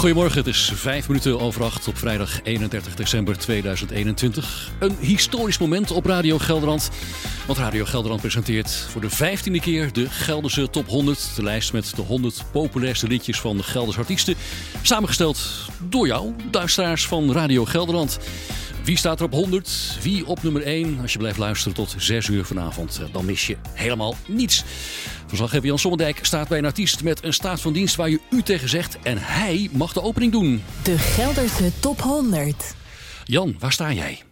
Goedemorgen, het is vijf minuten over acht op vrijdag 31 december 2021. Een historisch moment op Radio Gelderland. Want Radio Gelderland presenteert voor de vijftiende keer de Gelderse Top 100. De lijst met de 100 populairste liedjes van de Gelderse artiesten. Samengesteld door jou, duisteraars van Radio Gelderland. Wie staat er op 100? Wie op nummer 1? Als je blijft luisteren tot 6 uur vanavond, dan mis je helemaal niets. Verslaggever Jan Sommerdijk staat bij een artiest met een staat van dienst waar je u tegen zegt. En hij mag de opening doen. De Gelderse Top 100. Jan, waar sta jij?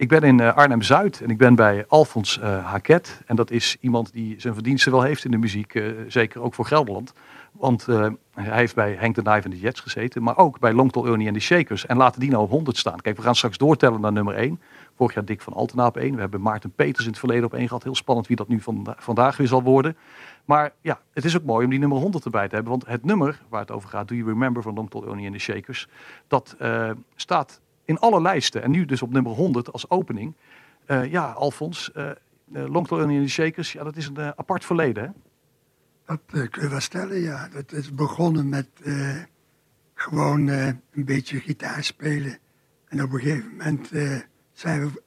Ik ben in eh, Arnhem-Zuid en ik ben bij Alfons uh, Haket. En dat is iemand die zijn verdiensten wel heeft in de muziek, uh, zeker ook voor Gelderland. Want hij heeft bij Henk de Knife en de Jets gezeten, maar ook bij Longtol Ernie en de Shakers. En laten die nou op 100 staan. Kijk, we gaan straks doortellen naar nummer 1. Vorig jaar Dick van Altena op 1. We hebben Maarten Peters in het verleden op 1 gehad. Heel spannend wie dat nu van, vandaag weer zal worden. Maar ja, het is ook mooi om die nummer 100 erbij te hebben. Want het nummer waar het over gaat, Do You Remember van Longtol Ernie en de Shakers, dat staat in alle lijsten. En nu dus op nummer 100 als opening. Uh, ja, Alfons, uh, Longtol Ernie en de Shakers, ja, dat is een apart verleden, hè? Dat kun je wel stellen, ja. Dat is begonnen met gewoon een beetje gitaar spelen. En op een gegeven moment zijn we,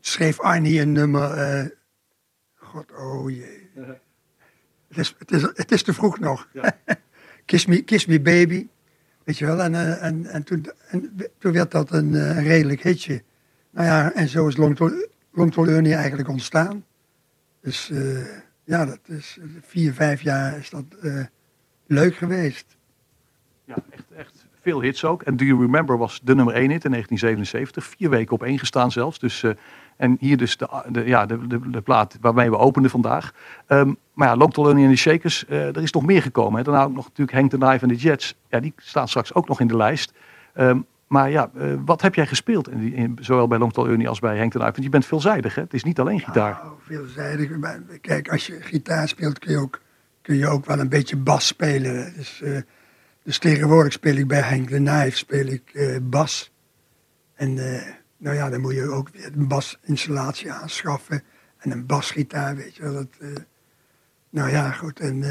schreef Arnie een nummer. God, oh jee. -huh. het, is, het, is, het is te vroeg nog. Ja. kiss, me, kiss Me Baby. Weet je wel, en, en, en, toen, en toen werd dat een, een redelijk hitje. Nou ja, en zo is Longtol Ernie eigenlijk ontstaan. Dus ja, dat is vier, vijf jaar is dat leuk geweest. Ja, echt, echt veel hits ook. En Do You Remember was de nummer 1 hit in 1977. Vier weken op één gestaan zelfs. Dus, uh, en hier dus de, de, ja, de, de, de plaat waarmee we openden vandaag. Um, maar ja, Longtol Ernie en de Shakers, uh, er is nog meer gekomen. Hè. Daarna ook nog natuurlijk Hank the Knife en de Jets. Ja, die staan straks ook nog in de lijst. Um, maar ja, uh, wat heb jij gespeeld, in die, in, zowel bij Longtol Ernie als bij Hank the Knife? Want je bent veelzijdig, hè? Het is niet alleen gitaar. Nou, veelzijdig. Kijk, als je gitaar speelt kun je ook, kun je ook wel een beetje bas spelen. Dus... Dus tegenwoordig speel ik bij Henk de Nijf speel ik uh, bas. En uh, nou ja, dan moet je ook weer een basinstallatie aanschaffen. En een basgitaar, weet je wel. Dat, uh, nou ja, goed. En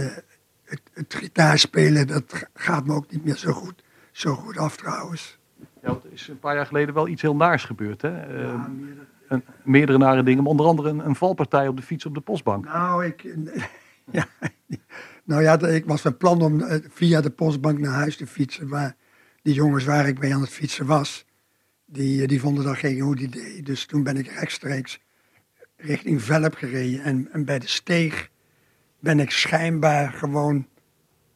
het, het gitaarspelen, dat gaat me ook niet meer zo goed, zo goed af trouwens. Ja, er is een paar jaar geleden wel iets heel naars gebeurd, hè? Ja, meerdere, een, meerdere nare dingen, maar onder andere een, een valpartij op de fiets op de postbank. Nou, ik... ja, nou ja, ik was van plan om via de postbank naar huis te fietsen. Maar die jongens waar ik mee aan het fietsen was, die, die vonden dat geen goed idee. Dus toen ben ik rechtstreeks richting Velp gereden. En, bij de steeg ben ik schijnbaar gewoon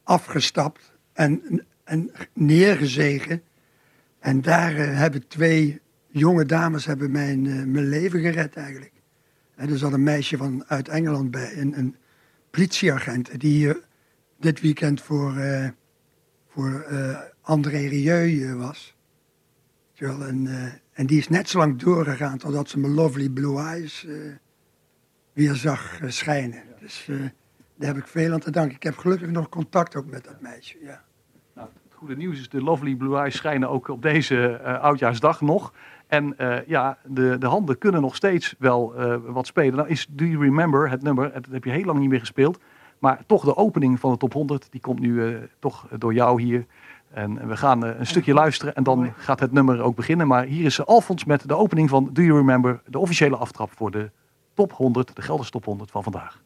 afgestapt en, en neergezegen. En daar uh, hebben twee jonge dames hebben mijn, mijn leven gered eigenlijk. En er zat een meisje van, uit Engeland bij, een, een politieagent die uh, dit weekend voor, uh, voor uh, André Rieu was. En, en die is net zo lang doorgegaan totdat ze mijn Lovely Blue Eyes weer zag schijnen. Dus daar heb ik veel aan te danken. Ik heb gelukkig nog contact ook met dat meisje. Ja. Nou, het goede nieuws is, de Lovely Blue Eyes schijnen ook op deze oudjaarsdag nog. En uh, ja, de, de handen kunnen nog steeds wel uh, wat spelen. Nou is Do You Remember, het nummer, dat heb je heel lang niet meer gespeeld. Maar toch de opening van de top 100, die komt nu toch door jou hier. En we gaan een stukje luisteren en dan gaat het nummer ook beginnen. Maar hier is Alfons met de opening van Do You Remember, de officiële aftrap voor de top 100, de Gelderse top 100 van vandaag.